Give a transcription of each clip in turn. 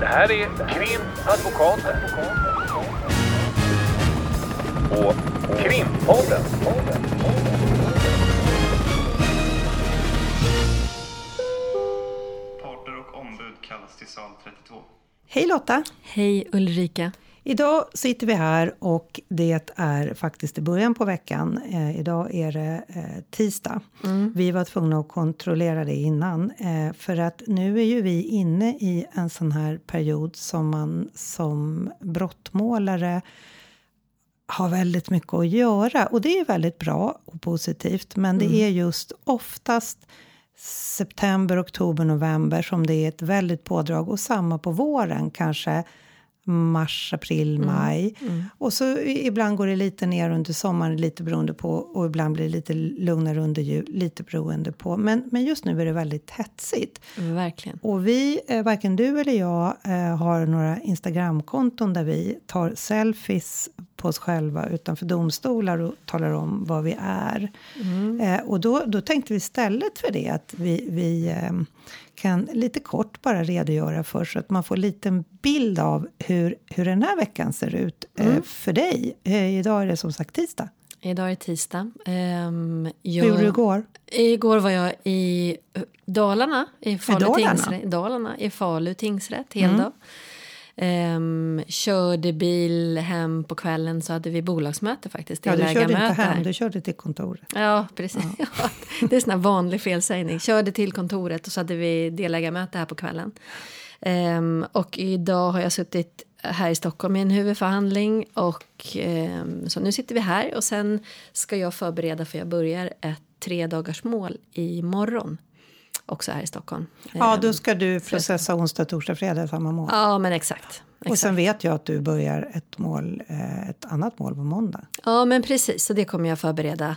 Det här är Krimadvokaten. Och Krimpodden. Parter och ombud kallas till sal 32. Hej Lotta! Hej Ulrika. Idag sitter vi här och det är faktiskt i början på veckan. Eh, idag är det eh, tisdag. Vi var tvungna att kontrollera det innan. Eh, för att nu är ju vi inne i en sån här period som man som brottmålare har väldigt mycket att göra. Och det är väldigt bra och positivt. Men det är just oftast september, oktober, november som det är ett väldigt pådrag. Och samma på våren kanske mars, april, maj. Och så ibland går det lite ner under sommaren, lite beroende på. Och ibland blir det lite lugnare under jul, lite beroende på. Men, men just nu är det väldigt hetsigt. Verkligen. Och vi, eh, varken du eller jag, eh, har några Instagramkonton där vi tar selfies på oss själva utanför domstolar och talar om vad vi är. Eh, och då, då tänkte vi istället för det att vi, vi eh, kan lite kort bara redogöra för så att man får en liten bild av hur, hur den här veckan ser ut eh, för dig. Eh, idag är det som sagt tisdag. Idag är det tisdag. Ehm, jag, Hur gjorde du igår? Igår var jag i Dalarna, i Falu, Dalarna? Tingsrätt, Dalarna, i Falu tingsrätt, heldag. Ehm, körde bil hem på kvällen så hade vi bolagsmöte faktiskt. Ja, du körde inte hem, du körde till kontoret. Ja, precis. Ja. det är sån här vanlig felsägning. Körde till kontoret och så hade vi delägarmöte här på kvällen. Ehm, och idag har jag suttit här i Stockholm i en huvudförhandling. Och, ehm, så nu sitter vi här och sen ska jag förbereda för jag börjar ett tre dagars mål imorgon. Också här i Stockholm. Ja, Ehm, då ska du processa onsdag, torsdag, fredag samma mål. Ja, men exakt. Och exakt. sen vet jag att du börjar ett, mål, eh, ett annat mål på måndag. Ja, men precis. Så det kommer jag förbereda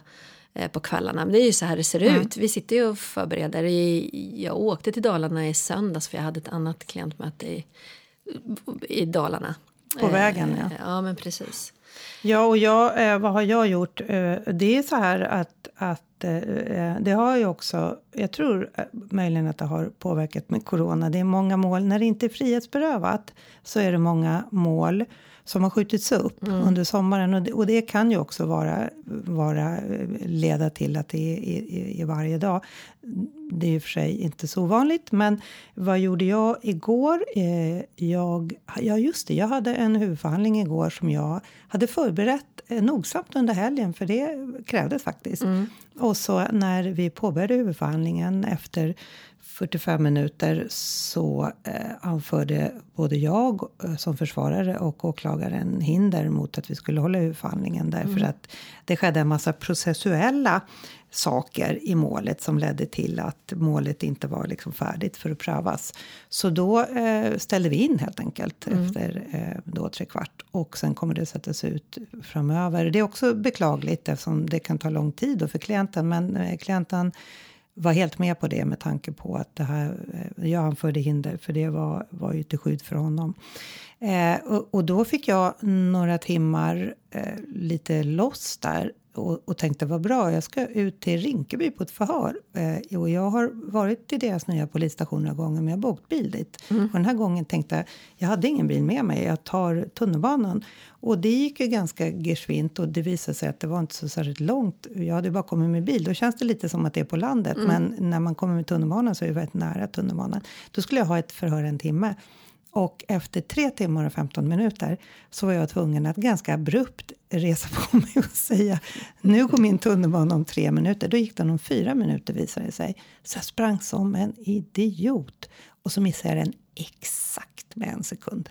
eh, på kvällarna. Men det är ju så här det ser Mm. ut. Vi sitter ju och förbereder. Jag åkte till Dalarna i söndags för jag hade ett annat klientmöte i, i Dalarna. På vägen, ja. Ja, men precis. Ja, och jag, eh, vad har jag gjort? Eh, det är så här att, att Eh, eh, det har ju också, jag tror eh, möjligen att det har påverkat med corona. Det är många mål, när det inte är frihetsberövat så är det många mål som har skjutits upp under sommaren. Och det, och det kan ju också vara, vara, eh, leda till att det är i varje dag. Det är ju för sig inte så ovanligt, men vad gjorde jag igår? Eh, jag, ja, just det, jag hade en huvudförhandling igår som jag hade förberett eh, nogsamt under helgen, för det krävdes faktiskt. Och så när vi påbörjade huvudförhandlingen efter 45 minuter så eh, anförde både jag eh, som försvarare och åklagaren hinder mot att vi skulle hålla huvudförhandlingen därför att det skedde en massa processuella saker i målet som ledde till att målet inte var liksom färdigt för att prövas. Så då eh, ställde vi in helt enkelt efter eh, då tre kvart och sen kommer det sättas ut framöver. Det är också beklagligt eftersom det kan ta lång tid då för klienten, men eh, klienten var helt med på det med tanke på att det här, eh, jag anförde hinder för det var, var ju till skydd för honom. Eh, och, och då fick jag några timmar eh, lite loss där och, och tänkte vad bra, jag ska ut till Rinkeby på ett förhör. Eh, och jag har varit till deras nya polisstation några gånger men jag har åkt bil dit. Och den här gången tänkte jag, jag hade ingen bil med mig, jag tar tunnelbanan. Och det gick ju ganska geschwint och det visade sig att det var inte så särskilt långt. Jag hade bara kommit med bil, då känns det lite som att det är på landet. Men när man kommer med tunnelbanan så är det väldigt nära tunnelbanan. Då skulle jag ha ett förhör en timme. Och efter tre timmar och 15 minuter så var jag tvungen att ganska abrupt resa på mig och säga nu går min tunnelbana om tre minuter. Då gick den om fyra minuter visade det sig. Så jag sprang som en idiot. Och så missade jag den exakt med en sekund.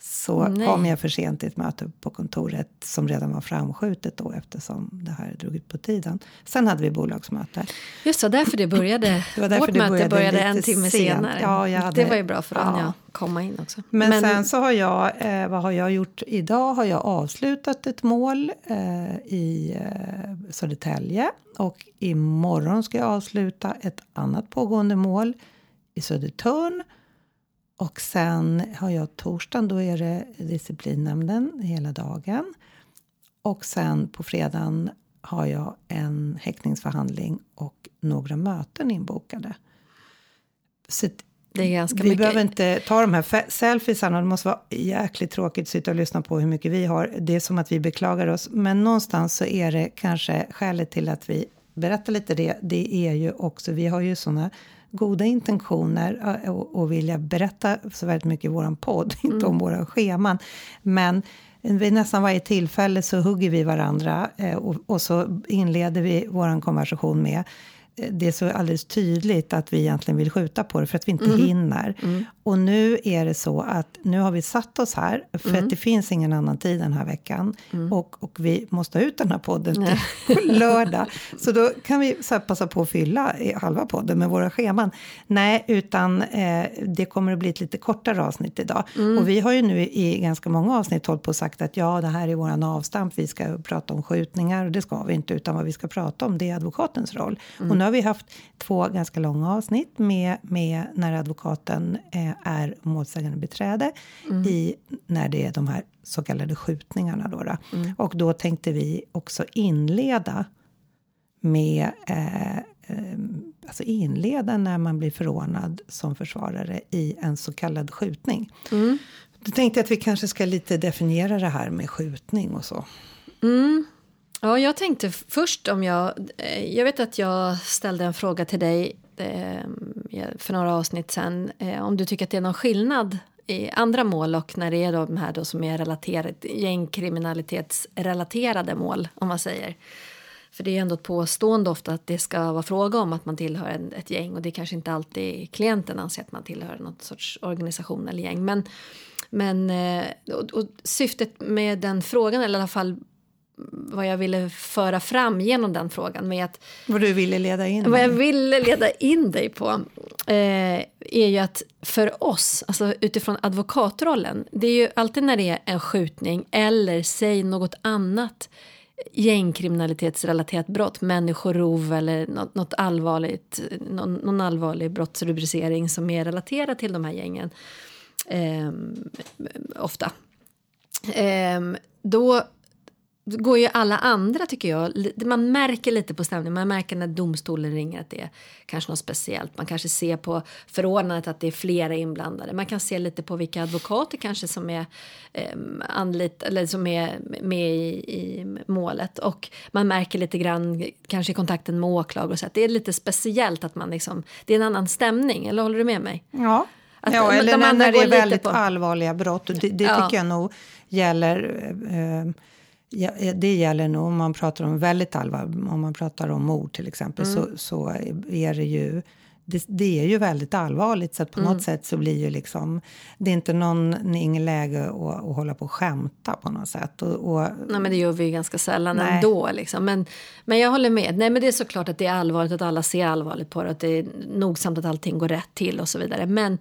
Så Nej. kom jag för sent till ett möte på kontoret som redan var framskjutet då eftersom det här drog ut på tiden. Sen hade vi bolagsmöte. Just så, därför det började. Det var därför Vårt det möte började började lite en timme sent. senare. Ja, jag hade- Det var ju bra för hann Ja. jag komma in också. Men, sen så har jag, eh, vad har jag gjort idag? Har jag avslutat ett mål eh, i eh, Södertälje och imorgon ska jag avsluta ett annat pågående mål i Södertörn. Och sen har jag torsdagen, då är det disciplinnämnden hela dagen. Och sen på fredagen har jag en häktningsförhandling och några möten inbokade. Så att Det är ganska vi mycket. behöver inte ta de här selfiesarna. Det måste vara jäkligt tråkigt att sitta och lyssna på hur mycket vi har. Det är som att vi beklagar oss. Men någonstans så är det kanske skälet till att vi berättar lite det. Det är ju också, vi har ju såna goda intentioner och, och vilja berätta så väldigt mycket i våran podd, inte om våra scheman. Men vid nästan varje tillfälle så hugger vi varandra eh, och, och så inleder vi vår konversation med det är så alldeles tydligt att vi egentligen vill skjuta på det för att vi inte hinner. Och nu är det så att nu har vi satt oss här för att det finns ingen annan tid den här veckan. Och, och vi måste ha ut den här podden till lördag. Så då kan vi så passa på att fylla i halva podden med våra scheman. Nej, utan eh, det kommer att bli ett lite kortare avsnitt idag. Och vi har ju nu i ganska många avsnitt hållit på och sagt att ja, det här är våran avstamp. Vi ska prata om skjutningar och det ska vi inte, utan vad vi ska prata om det är advokatens roll. Och nu har vi haft två ganska långa avsnitt med, med när advokaten eh, är målsägande beträde i när det är de här så kallade skjutningarna. Då, då. Och då tänkte vi också inleda med eh, eh, alltså inleda när man blir förordnad som försvarare i en så kallad skjutning. Då tänkte jag att vi kanske ska lite definiera det här med skjutning och så. Ja, jag tänkte först om jag... Eh, jag vet att jag ställde en fråga till dig eh, för några avsnitt sen. Eh, om du tycker att det är någon skillnad i andra mål och när det är de här då som är relaterat, gängkriminalitetsrelaterade mål, om man säger. För det är ändå ett påstående ofta att det ska vara fråga om att man tillhör en, ett gäng och det kanske inte alltid klienten anser att man tillhör något sorts organisation eller gäng. Men, men och, och syftet med den frågan, eller i alla fall vad jag ville föra fram genom den frågan med att Vad du ville leda in vad jag ville leda in dig på eh, är ju att för oss, alltså utifrån advokatrollen, det är ju alltid när det är en skjutning eller säg något annat gängkriminalitetsrelaterat brott, människorov eller något, något allvarligt, någon, någon allvarlig brottsrubricering som är relaterad till de här gängen. Eh, ofta. Eh, då går ju alla andra tycker jag, man märker lite på stämningen, man märker när domstolen ringer att det är kanske något speciellt, man kanske ser på förordnandet att det är flera inblandade, man kan se lite på vilka advokater kanske som är eh, anlit, eller som är med i, i målet och man märker lite grann kanske i kontakten med åklagare och så att det är lite speciellt att man liksom, det är en annan stämning, eller håller du med mig? Ja, Att ja eller de när, när det är väldigt på- allvarliga brott. Det det Ja. tycker jag nog gäller... Eh, ja, det gäller nog om man pratar om väldigt allvar, om man pratar om mord till exempel, Mm. så, så är det ju... Det, det är ju väldigt allvarligt, så på Mm. något sätt så blir ju liksom... Det är inte någon, ingen läge att, att hålla på och skämta på något sätt. Och, och, Nej men det gör vi ju ganska sällan Nej. ändå. Liksom. Men, men jag håller med. Nej men det är såklart att det är allvarligt att alla ser allvarligt på det. Att det är nogsamt att allting går rätt till och så vidare. Men,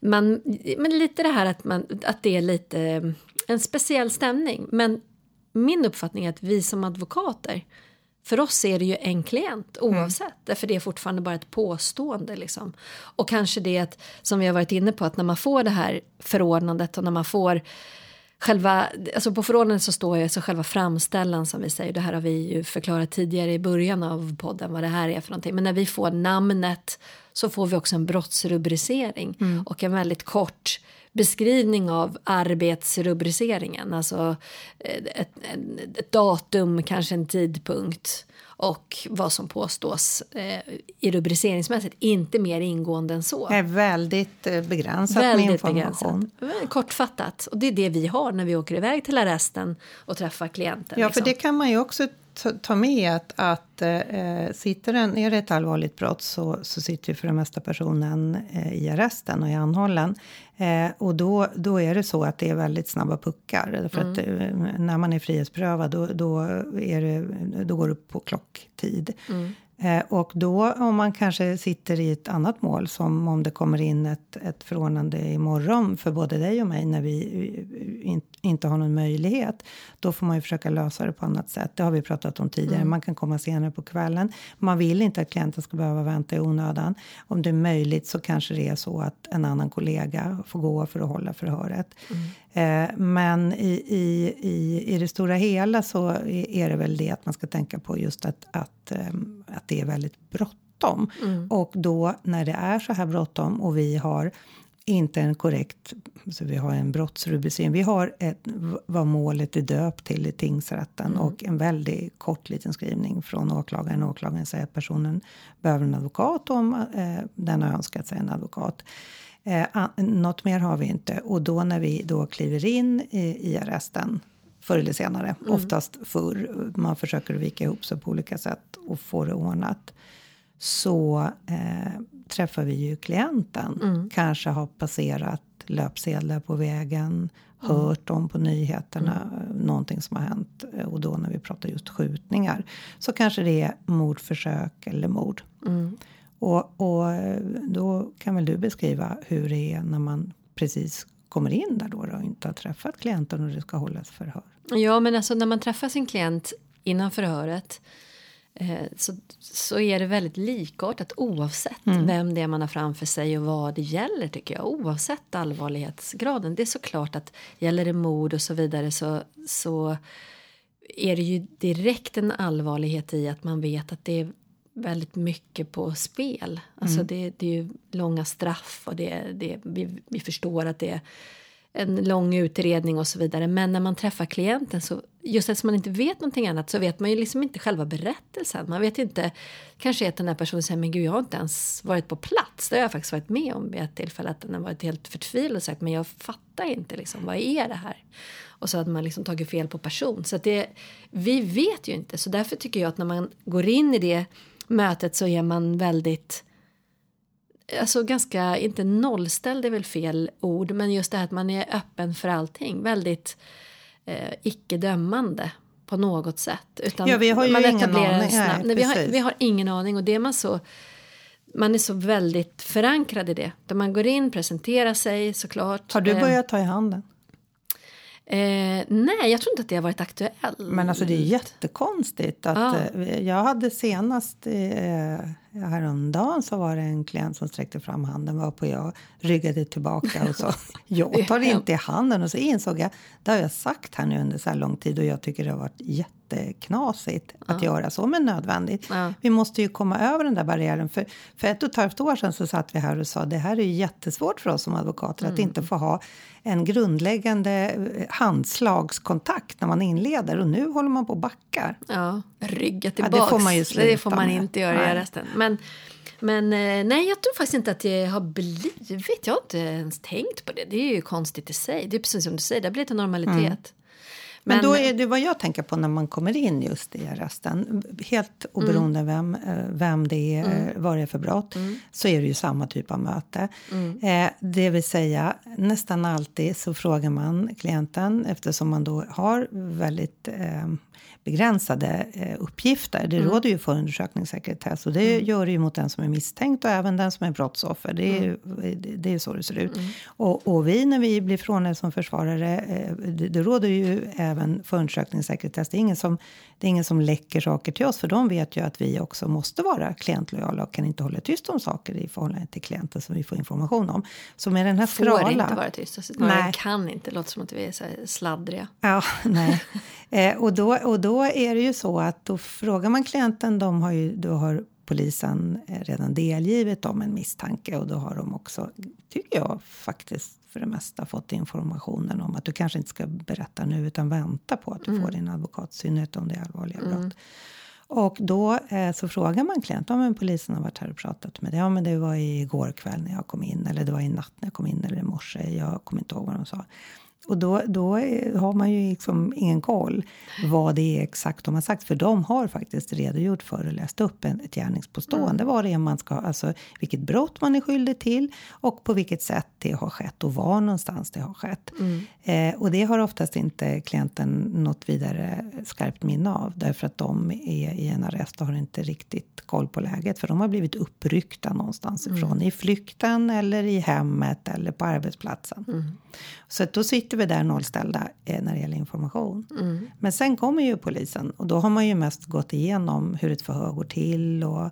man, men lite det här att, man, att det är lite eh, en speciell stämning. Men min uppfattning är att vi som advokater för oss är det ju en klient oavsett. Därför det är fortfarande bara ett påstående. Liksom. Och kanske det att, som vi har varit inne på, att när man får det här förordnandet och när man får Själva, alltså på förordnandet så står ju så själva framställan som vi säger, det här har vi ju förklarat tidigare i början av podden vad det här är för någonting. Men när vi får namnet så får vi också en brottsrubricering och en väldigt kort beskrivning av arbetsrubriceringen. Alltså eh, ett, ett, datum, kanske en tidpunkt och vad som påstås eh, i rubriceringsmässigt. Inte mer ingående än så. är väldigt eh, begränsat med Väldigt information. begränsat. Kortfattat. Och det är det vi har när vi åker iväg till arresten och träffar klienten. Ja, för liksom. det kan man ju också ta, ta med att, att eh, sitter en, är det ett allvarligt brott så, så sitter ju för det mesta personen eh, i arresten och är anhållen. Eh, och då, då är det så att det är väldigt snabba puckar. För att eh, när man är frihetsberövad då, då, är det, då går det på klocktid. Eh, och då om man kanske sitter i ett annat mål som om det kommer in ett, ett förordnande imorgon för både dig och mig när vi eh, in, inte har någon möjlighet. Då får man ju försöka lösa det på annat sätt. Det har vi pratat om tidigare. Man kan komma senare på kvällen. Man vill inte att klienten ska behöva vänta i onödan. Om det är möjligt så kanske det är så att en annan kollega får gå för att hålla förhöret. Eh, men i, i, i, i det stora hela så är det väl det att man ska tänka på just att, att, ehm, att det är väldigt bråttom bråttom. Och då när det är så här bråttom och vi har inte en korrekt, så vi har en brottsrubricering. Vi har ett, vad målet är döpt till i tingsrätten Mm. och en väldigt kort liten skrivning från åklagaren. Åklagaren säger att personen behöver en advokat om eh, den har önskat sig en advokat. Eh, något mer har vi inte och då när vi då kliver in i, i arresten förr eller senare, oftast förr, man försöker vika ihop sig på olika sätt och få det ordnat. Så eh, träffar vi ju klienten. Kanske har passerat löpsedlar på vägen, hört om på nyheterna, någonting som har hänt. Eh, Och då när vi pratar just skjutningar. Så kanske det är mordförsök eller mord. Och, och eh, då kan väl du beskriva hur det är när man precis kommer in där då, då och inte har träffat klienten och det ska hållas förhör. Ja, men alltså när man träffar sin klient innan förhöret eh, så, så är det väldigt likartat oavsett vem det är man har framför sig och vad det gäller tycker jag. Oavsett allvarlighetsgraden. Det är såklart att gäller det mord och så vidare så, så är det ju direkt en allvarlighet i att man vet att det är väldigt mycket på spel. Alltså det, det är ju långa straff och det, det, vi, vi förstår att det är en lång utredning och så vidare. Men när man träffar klienten så just eftersom man inte vet någonting annat så vet man ju liksom inte själva berättelsen. Man vet inte, kanske att den här personen säger men gud jag har inte ens varit på plats. Det har jag faktiskt varit med om vid ett tillfälle att den har varit helt förtvivlad och sagt men jag fattar inte liksom vad är det här? Och så hade man liksom tagit fel på person. Så att det, vi vet ju inte så därför tycker jag att när man går in i det mötet så är man väldigt alltså ganska, inte nollställd är väl fel ord, men just det här att man är öppen för allting. Väldigt eh, icke-dömande på något sätt. Utan Ja, vi har ju man ingen aning. snabb- Nej, vi, har, vi har ingen aning och det är man så man är så väldigt förankrad i det. Där man går in, presenterar sig såklart. Har du Eh, börjat ta i handen? Eh, nej, jag tror inte att det har varit aktuellt. Men alltså det är jättekonstigt. Att, Ja. eh, Jag hade senast eh, häromdagen så var det en klient som sträckte fram handen varpå jag ryggade tillbaka och sa jag tar inte i handen. Och så insåg jag, det har jag sagt här nu under så här lång tid och jag tycker det har varit jätteknasigt att göra så, men nödvändigt. Ja. Vi måste ju komma över den där barriären. För, för ett och ett halvt år sedan så satt vi här och sa det här är jättesvårt för oss som advokater att inte få ha en grundläggande eh, handslagskontakt när man inleder och nu håller man på och backar. Ja, rygga det tillbaks. får man ju det sluta får man med. inte göra i Nej. arresten. Men, men eh, nej, jag tror faktiskt inte att det har blivit. Jag har inte ens tänkt på det. Det är ju konstigt i sig. Det är precis som du säger, det har blivit en normalitet. Men, då är det vad jag tänker på när man kommer in just i arresten. Helt oberoende vem, eh, vem det är, mm. vad det är för brott, så är det ju samma typ av möte. Eh, det vill säga, nästan alltid så frågar man klienten eftersom man då har väldigt eh, begränsade eh, uppgifter. Det råder ju förundersökningssekretess och det gör det ju mot den som är misstänkt och även den som är brottsoffer. Det är, ju- det, det är så det ser ut. Och, och vi när vi blir frånade som försvarare, eh, det, det råder ju även förundersökningssekretess. Det är, ingen som, det är ingen som läcker saker till oss för de vet ju att vi också måste vara klientlojala och kan inte hålla tyst om saker i förhållande till klienter som vi får information om. Så med den här Får skrala... inte vara tyst. Alltså, Nej. kan inte. Det låter som att vi är så här sladdriga. Ja, nej. Eh, och, då, och då är det ju så att då frågar man klienten, de har ju, då har polisen eh, redan delgivit dem en misstanke och då har de också, tycker jag faktiskt för det mesta fått informationen om att du kanske inte ska berätta nu utan vänta på att du får din advokat, i synnerhet om det är allvarliga brott. Och då eh, så frågar man klienten, ja men polisen har varit här och pratat med dig. Ja men det var igår kväll när jag kom in eller det var i natt när jag kom in eller i morse. Jag kommer inte ihåg vad de sa. Och då, då har man ju liksom ingen koll vad det är exakt de har sagt. För de har faktiskt redogjort för och läst upp en, ett gärningspåstående. Vad det är man ska, alltså vilket brott man är skyldig till och på vilket sätt det har skett och var någonstans det har skett. Eh, och det har oftast inte klienten något vidare skarpt minne av. Därför att de är i en arrest och har inte riktigt koll på läget. För de har blivit uppryckta någonstans ifrån. I flykten eller i hemmet eller på arbetsplatsen. Så att då sitter vi där nollställda eh, när det gäller information. Men sen kommer ju polisen och då har man ju mest gått igenom hur ett förhör går till och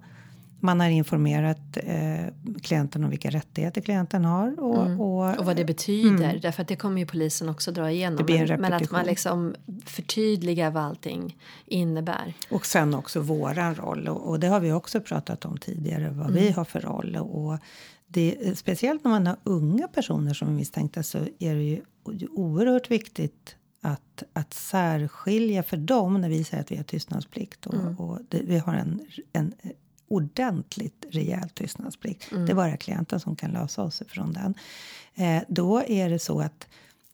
Man har informerat eh, klienten om vilka rättigheter klienten har. Och, Mm. och, Och vad det betyder, därför att det kommer ju polisen också dra igenom. Det blir en men, men att man liksom förtydligar vad allting innebär. Och sen också våran roll. Och, och det har vi också pratat om tidigare, vad vi har för roll. Och det, speciellt när man har unga personer som är misstänkta så är det ju oerhört viktigt att, att särskilja för dem när vi säger att vi har tystnadsplikt. Och, och det, vi har en, en ordentligt rejäl tystnadsplikt. Det är bara klienten som kan lösa oss från den. Eh, då är det så att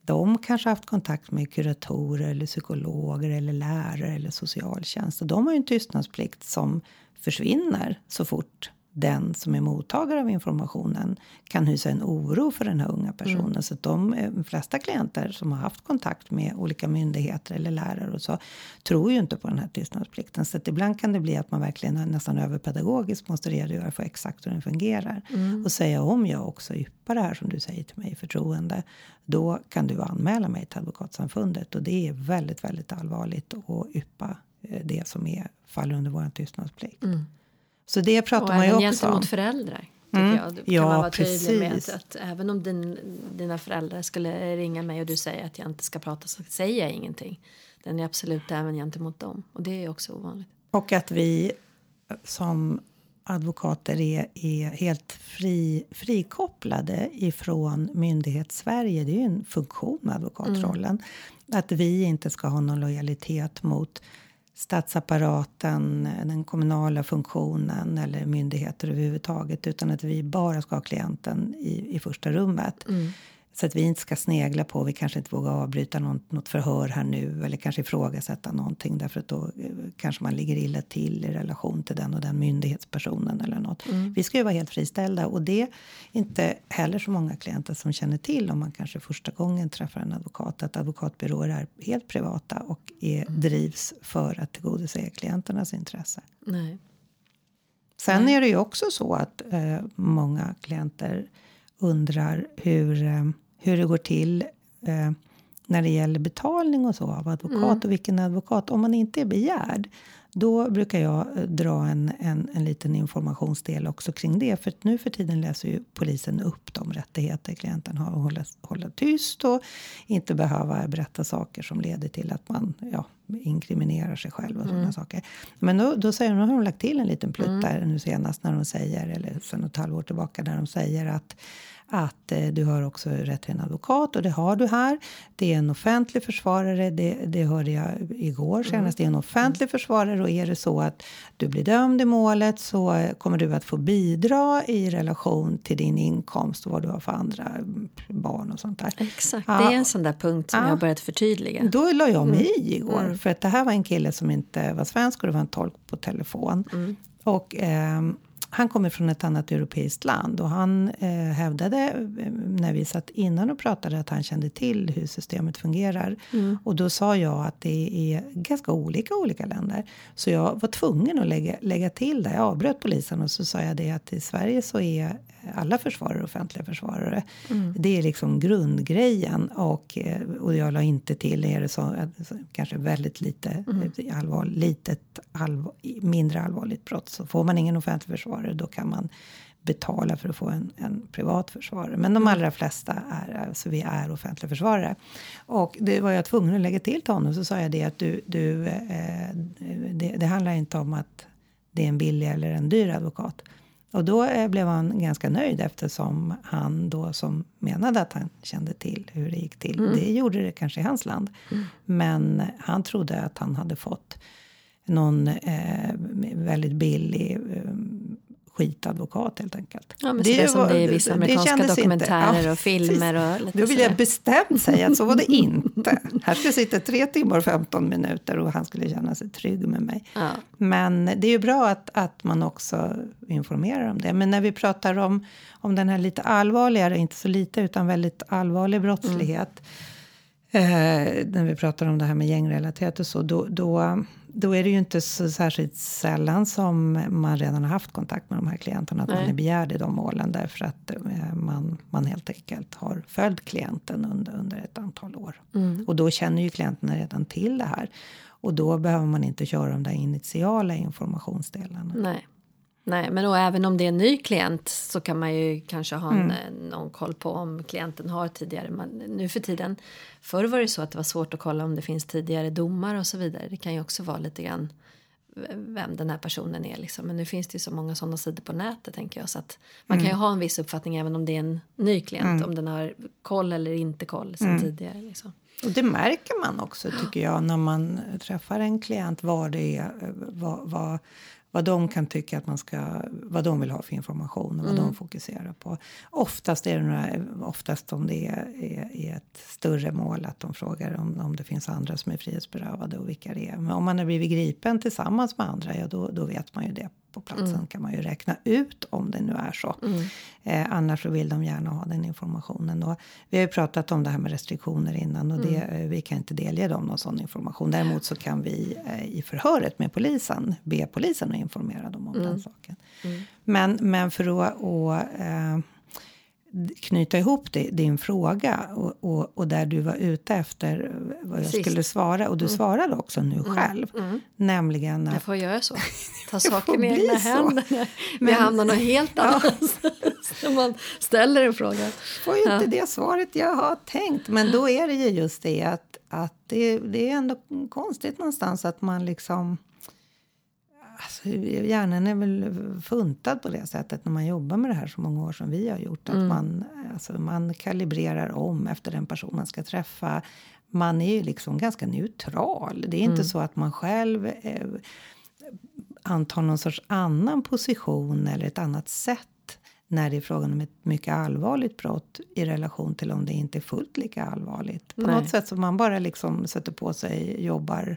de kanske haft kontakt med kuratorer eller psykologer eller lärare eller socialtjänst. Och de har ju en tystnadsplikt som försvinner så fort den som är mottagare av informationen kan hysa en oro för den här unga personen. Så att de, eh, de flesta klienter som har haft kontakt med olika myndigheter eller lärare och så tror ju inte på den här tystnadsplikten. Så att ibland kan det bli att man verkligen nästan överpedagogiskt måste redogöra för exakt hur den fungerar. Och säga om jag också yppar det här som du säger till mig i förtroende. Då kan du anmäla mig till Advokatsamfundet och det är väldigt, väldigt allvarligt att yppa eh, det som är faller under vår tystnadsplikt. Så det pratar Och man ju också om. gentemot föräldrar. Tycker Mm. jag. Då kan Ja, man vara tydlig med att, precis. att även om din, dina föräldrar skulle ringa mig och du säger att jag inte ska prata så säger jag ingenting. Den är absolut även gentemot dem. Och det är också ovanligt. Och att vi som advokater är, är helt fri, frikopplade ifrån myndighetssverige. Det är ju en funktion med advokatrollen. Att vi inte ska ha någon lojalitet mot statsapparaten, den kommunala funktionen eller myndigheter överhuvudtaget utan att vi bara ska ha klienten i, i första rummet. Mm. Så att vi inte ska snegla på, vi kanske inte vågar avbryta något, något förhör här nu eller kanske ifrågasätta någonting därför att då eh, kanske man ligger illa till i relation till den och den myndighetspersonen eller något. Vi ska ju vara helt friställda och det är inte heller så många klienter som känner till om man kanske första gången träffar en advokat att advokatbyråer är helt privata och är, drivs för att tillgodose klienternas intresse. Nej. Sen är det ju också så att eh, många klienter undrar hur, eh, hur det går till eh, när det gäller betalning och så av advokat och vilken advokat. Om man inte är begärd, då brukar jag eh, dra en, en, en liten informationsdel också kring det. För att nu för tiden läser ju polisen upp de rättigheter klienten har att hålla, hålla tyst och inte behöva berätta saker som leder till att man ja, inkriminerar sig själv och sådana saker. Men då, då säger de, har de lagt till en liten plutt där nu senast när de säger, eller sen ett halvår tillbaka när de säger att att eh, du har också rätt till en advokat och det har du här. Det är en offentlig försvarare, det, det hörde jag igår senast. Det är en offentlig försvarare och är det så att du blir dömd i målet så eh, kommer du att få bidra i relation till din inkomst och vad du har för andra mm, barn och sånt där. Exakt, Ja. det är en sån där punkt som Ja. jag har börjat förtydliga. Då la jag mig i igår. För att det här var en kille som inte var svensk och det var en tolk på telefon. Och ehm, han kommer från ett annat europeiskt land och han eh, hävdade eh, när vi satt innan och pratade att han kände till hur systemet fungerar. Och då sa jag att det är ganska olika olika länder. Så jag var tvungen att lägga, lägga till det. Jag avbröt polisen och så sa jag det att i Sverige så är alla försvarare offentliga försvarare. Det är liksom grundgrejen och, eh, och jag la inte till, är det så, kanske väldigt lite eh, allvar, litet allvar, mindre allvarligt brott så får man ingen offentlig försvarare då kan man betala för att få en, en privat försvarare. Men de allra flesta är, alltså vi är offentliga försvarare. Och det var jag tvungen att lägga till till honom så sa jag det att du, du eh, det, det handlar inte om att det är en billig eller en dyr advokat. Och då eh, blev han ganska nöjd eftersom han då som menade att han kände till hur det gick till. Det gjorde det kanske i hans land. Men han trodde att han hade fått någon eh, väldigt billig eh, skitadvokat helt enkelt. Ja, men det är som det är i vissa amerikanska inte- dokumentärer Ja, och filmer och lite Då vill jag bestämt säga att så var det inte. Här ska jag sitta tre timmar och 15 minuter och han skulle känna sig trygg med mig. Ja. Men det är ju bra att, att man också informerar om det. Men när vi pratar om, om den här lite allvarligare, inte så lite utan väldigt allvarlig brottslighet. Eh, när vi pratar om det här med gängrelaterat och så, då, då, då är det ju inte så särskilt sällan som man redan har haft kontakt med de här klienterna. Att man Nej. är begärd i de målen därför att eh, man, man helt enkelt har följt klienten under, under ett antal år. Och då känner ju klienterna redan till det här. Och då behöver man inte köra de där initiala informationsdelarna. Nej. Nej, men och även om det är en ny klient så kan man ju kanske ha en, någon koll på om klienten har tidigare. Man, nu för tiden, förr var det så att det var svårt att kolla om det finns tidigare domar och så vidare. Det kan ju också vara lite grann vem den här personen är. Liksom. Men nu finns det ju så många sådana sidor på nätet tänker jag. Så att man kan ju ha en viss uppfattning även om det är en ny klient. Om den har koll eller inte koll sen tidigare. Liksom. Och det märker man också, tycker jag, när man träffar en klient vad det är, eh, vad, vad, vad de kan tycka att man ska, vad de vill ha för information och vad de fokuserar på. Oftast är det några, oftast om det är, är, är ett större mål att de frågar om, om det finns andra som är frihetsberövade och vilka det är. Men om man har blivit gripen tillsammans med andra, ja då, då vet man ju det på platsen kan man ju räkna ut om det nu är så. Eh, annars så vill de gärna ha den informationen. Och vi har ju pratat om det här med restriktioner innan och det, eh, vi kan inte delge dem någon sån information. Däremot så kan vi eh, i förhöret med polisen be polisen informera dem om den saken. Men, men för att, att eh, knyta ihop det, din fråga och, och, och där du var ute efter vad jag Sist. skulle svara och du svarade också nu själv. Nämligen Jag att får göra så. Ta saken i bli egna händer. Vi Men- hamnar något helt annat. När man ställer en fråga. får ju inte det svaret jag har tänkt. Men då är det ju just det att, att det, det är ändå konstigt någonstans att man liksom... Alltså, hjärnan är väl funtad på det sättet när man jobbar med det här så många år som vi har gjort. Att man, alltså, man kalibrerar om efter den person man ska träffa. Man är ju liksom ganska neutral. Det är inte så att man själv eh, antar någon sorts annan position eller ett annat sätt när det är frågan om ett mycket allvarligt brott i relation till om det inte är fullt lika allvarligt. På Nej. något sätt som man bara liksom sätter på sig, jobbar,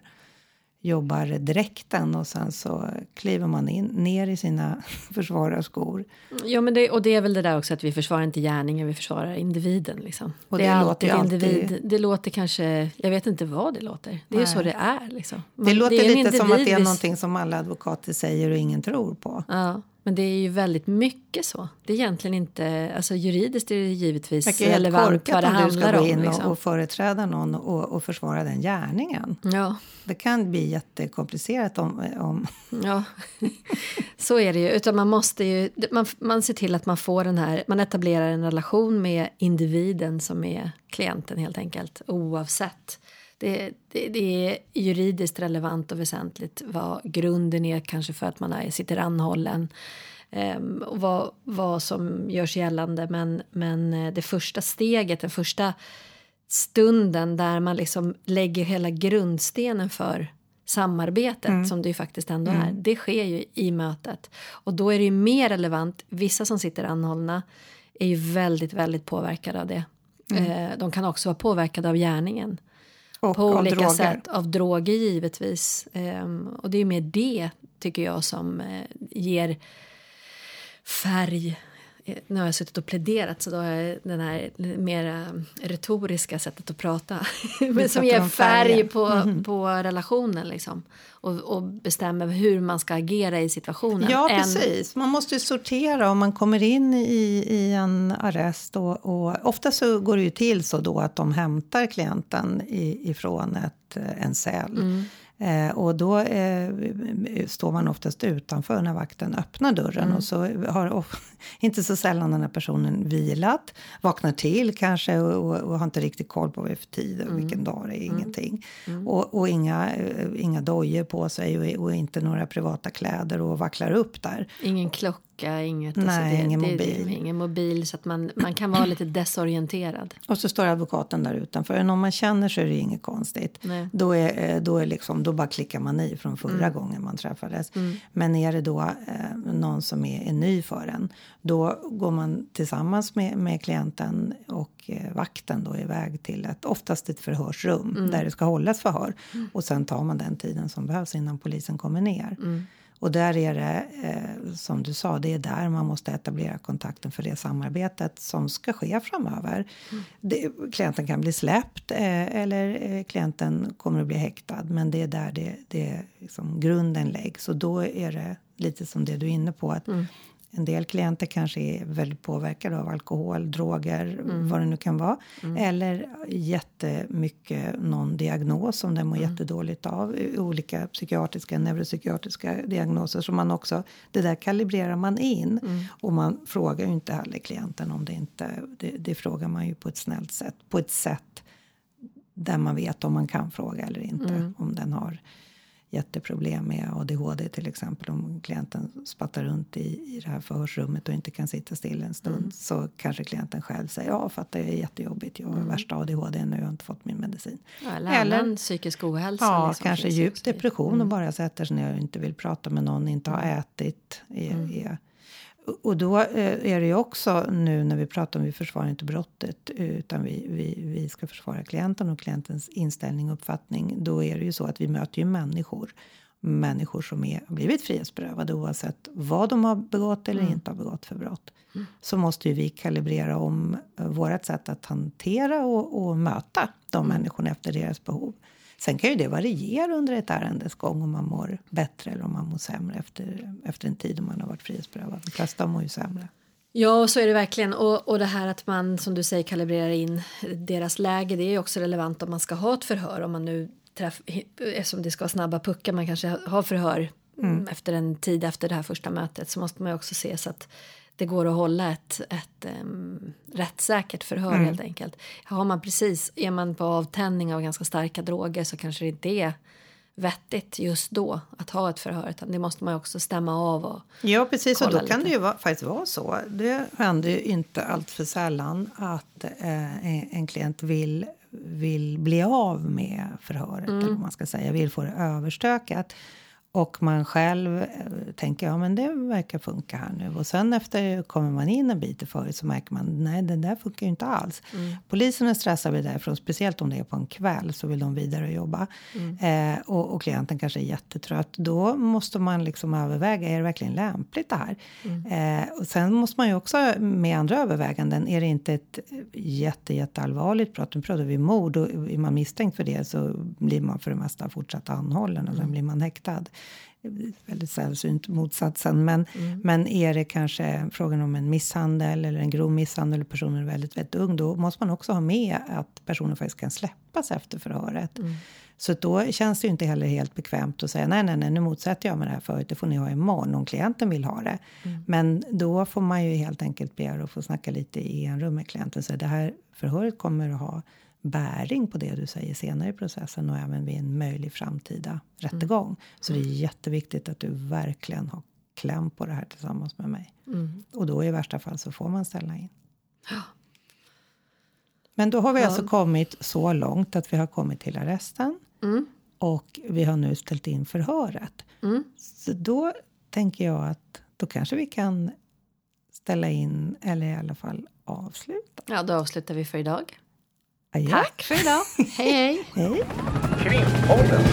jobbar dräkten och sen så kliver man in, ner i sina försvararskor. Ja, men det, och det är väl det där också att vi försvarar inte gärningen, vi försvarar individen. Liksom. Och det, det låter alltid individ. Det låter kanske, jag vet inte vad det låter. Det är ju så det är. Liksom. Det Man- låter är en lite som att det är någonting som alla advokater säger och ingen tror på. Ja, men det är ju väldigt mycket så. Det är egentligen inte, alltså juridiskt är det givetvis Det är helt relevant korkat vad det om du ska handlar gå om. in Liksom. och, och företräda någon och, och försvara den gärningen. Ja, Det kan bli jättekomplicerat om, om ja, så är det ju. Utan man måste ju, man, man ser till att man får den här, man etablerar en relation med individen som är klienten helt enkelt, oavsett. Det, det, det är juridiskt relevant och väsentligt vad grunden är kanske för att man är, sitter anhållen ehm, och vad, vad som görs gällande. Men, men eh, det första steget, den första stunden där man liksom lägger hela grundstenen för samarbetet som det ju faktiskt ändå är. Det sker ju i mötet. Och då är det ju mer relevant. Vissa som sitter anhållna är ju väldigt, väldigt påverkade av det. Eh, de kan också vara påverkade av gärningen och på olika droger. sätt. Av droger givetvis. Ehm, och det är mer det tycker jag som eh, ger färg. Nu har jag suttit och pläderat så då har jag den här mera retoriska sättet att prata. Men som ger färg på, på relationen liksom. Och, och bestämmer hur man ska agera i situationen. Ja, Än- precis. Man måste ju sortera om man kommer in i, i en arrest. Och, och ofta så går det ju till så då att de hämtar klienten i, ifrån ett, en cell. Eh, och då eh, står man oftast utanför när vakten öppnar dörren. Och så har of- inte så sällan den här personen vilat, vaknar till kanske och, och, och har inte riktigt koll på vad det är för tid och vilken dag det är, ingenting. Och, och inga, eh, inga dojor på sig och, och inte några privata kläder och vacklar upp där. Ingen klocka, inget. Nej, det, ingen det, mobil. Det, ingen mobil så att man, man kan vara lite desorienterad. Och så står advokaten där utanför. Men om man känner så är det inget konstigt. Nej. Då, är, eh, då, är liksom, då bara klickar man i från förra gången man träffades. Men är det då eh, någon som är, är ny för en då går man tillsammans med, med klienten och eh, vakten då iväg till ett, oftast ett förhörsrum där det ska hållas förhör. Och sen tar man den tiden som behövs innan polisen kommer ner. Och där är det, eh, som du sa, det är där man måste etablera kontakten för det samarbetet som ska ske framöver. Det, klienten kan bli släppt eh, eller eh, klienten kommer att bli häktad. Men det är där det, det liksom, grunden läggs. Och då är det lite som det du är inne på. att En del klienter kanske är väldigt påverkade av alkohol, droger, vad det nu kan vara. Eller jättemycket någon diagnos som de mår jättedåligt av. Olika psykiatriska, neuropsykiatriska diagnoser som man också, det där kalibrerar man in. Och man frågar ju inte heller klienten om det inte, det, det frågar man ju på ett snällt sätt. På ett sätt där man vet om man kan fråga eller inte. Om den har jätteproblem med ADHD till exempel. Om klienten spattar runt i, i det här förhörsrummet och inte kan sitta still en stund Mm. så kanske klienten själv säger ja, fattar jag är jättejobbigt. Jag har Mm. värsta ADHD nu, jag har inte fått min medicin. Ja, eller, Eller- psykisk ohälsa. Ja, liksom, kanske djup depression Mm. och bara sätter sig ner och inte vill prata med någon, inte har ätit. Är, är. Och då eh, är det ju också nu när vi pratar om vi försvarar inte brottet utan vi, vi, vi ska försvara klienten och klientens inställning och uppfattning. Då är det ju så att vi möter ju människor. Människor som är, blivit frihetsberövade oavsett vad de har begått eller inte har begått för brott. Så måste ju vi kalibrera om eh, vårt sätt att hantera och, och möta de människorna efter deras behov. Sen kan ju det variera under ett ärendes gång om man mår bättre eller om man mår sämre efter, efter en tid om man har varit frihetsberövad. De flesta mår ju sämre. Ja, så är det verkligen. Och, och det här att man, som du säger, kalibrerar in deras läge, det är också relevant om man ska ha ett förhör. Om man nu träff, eftersom det ska vara snabba puckar, man kanske har förhör mm. efter en tid efter det här första mötet, så måste man ju också se så att det går att hålla ett, ett um, rättssäkert förhör helt enkelt. Har man precis, är man på avtändning av ganska starka droger så kanske det inte är vettigt just då att ha ett förhör. Utan det måste man också stämma av och Ja, precis. Och då kolla kan lite. det ju vara, faktiskt vara så. Det händer ju inte allt för sällan att eh, en- en klient vill, vill bli av med förhöret. Eller vad man ska säga. Vill få det överstökat. Och man själv eh, tänker ja men det verkar funka här nu. Och sen efter kommer man in en bit i förhöret så märker man nej det där funkar ju inte alls. Polisen är stressade därifrån, speciellt om det är på en kväll så vill de vidare jobba. Eh, och, och klienten kanske är jättetrött. Då måste man liksom överväga, är det verkligen lämpligt det här? Eh, och sen måste man ju också med andra överväganden, är det inte ett jätte, jätteallvarligt brott, nu pratar vi mord och är man misstänkt för det så blir man för det mesta fortsatt anhållen och sen blir man häktad. Väldigt sällsynt motsatsen. Men, men är det kanske frågan om en misshandel eller en grov misshandel och personen är väldigt, väldigt ung, då måste man också ha med att personen faktiskt kan släppas efter förhöret. Så då känns det ju inte heller helt bekvämt att säga nej, nej, nej, nu motsätter jag mig det här förut, det får ni ha imorgon om klienten vill ha det. Men då får man ju helt enkelt begära att få snacka lite i en rum med klienten och säga det här förhöret kommer att ha bäring på det du säger senare i processen och även vid en möjlig framtida rättegång. Så det är jätteviktigt att du verkligen har kläm på det här tillsammans med mig. Och då i värsta fall så får man ställa in. Men då har vi alltså kommit så långt att vi har kommit till arresten. Och vi har nu ställt in förhöret. Så då tänker jag att då kanske vi kan ställa in, eller i alla fall avsluta. Ja, då avslutar vi för idag. Adjö. Tack för idag. hej, hej. Hej. Krimpodden.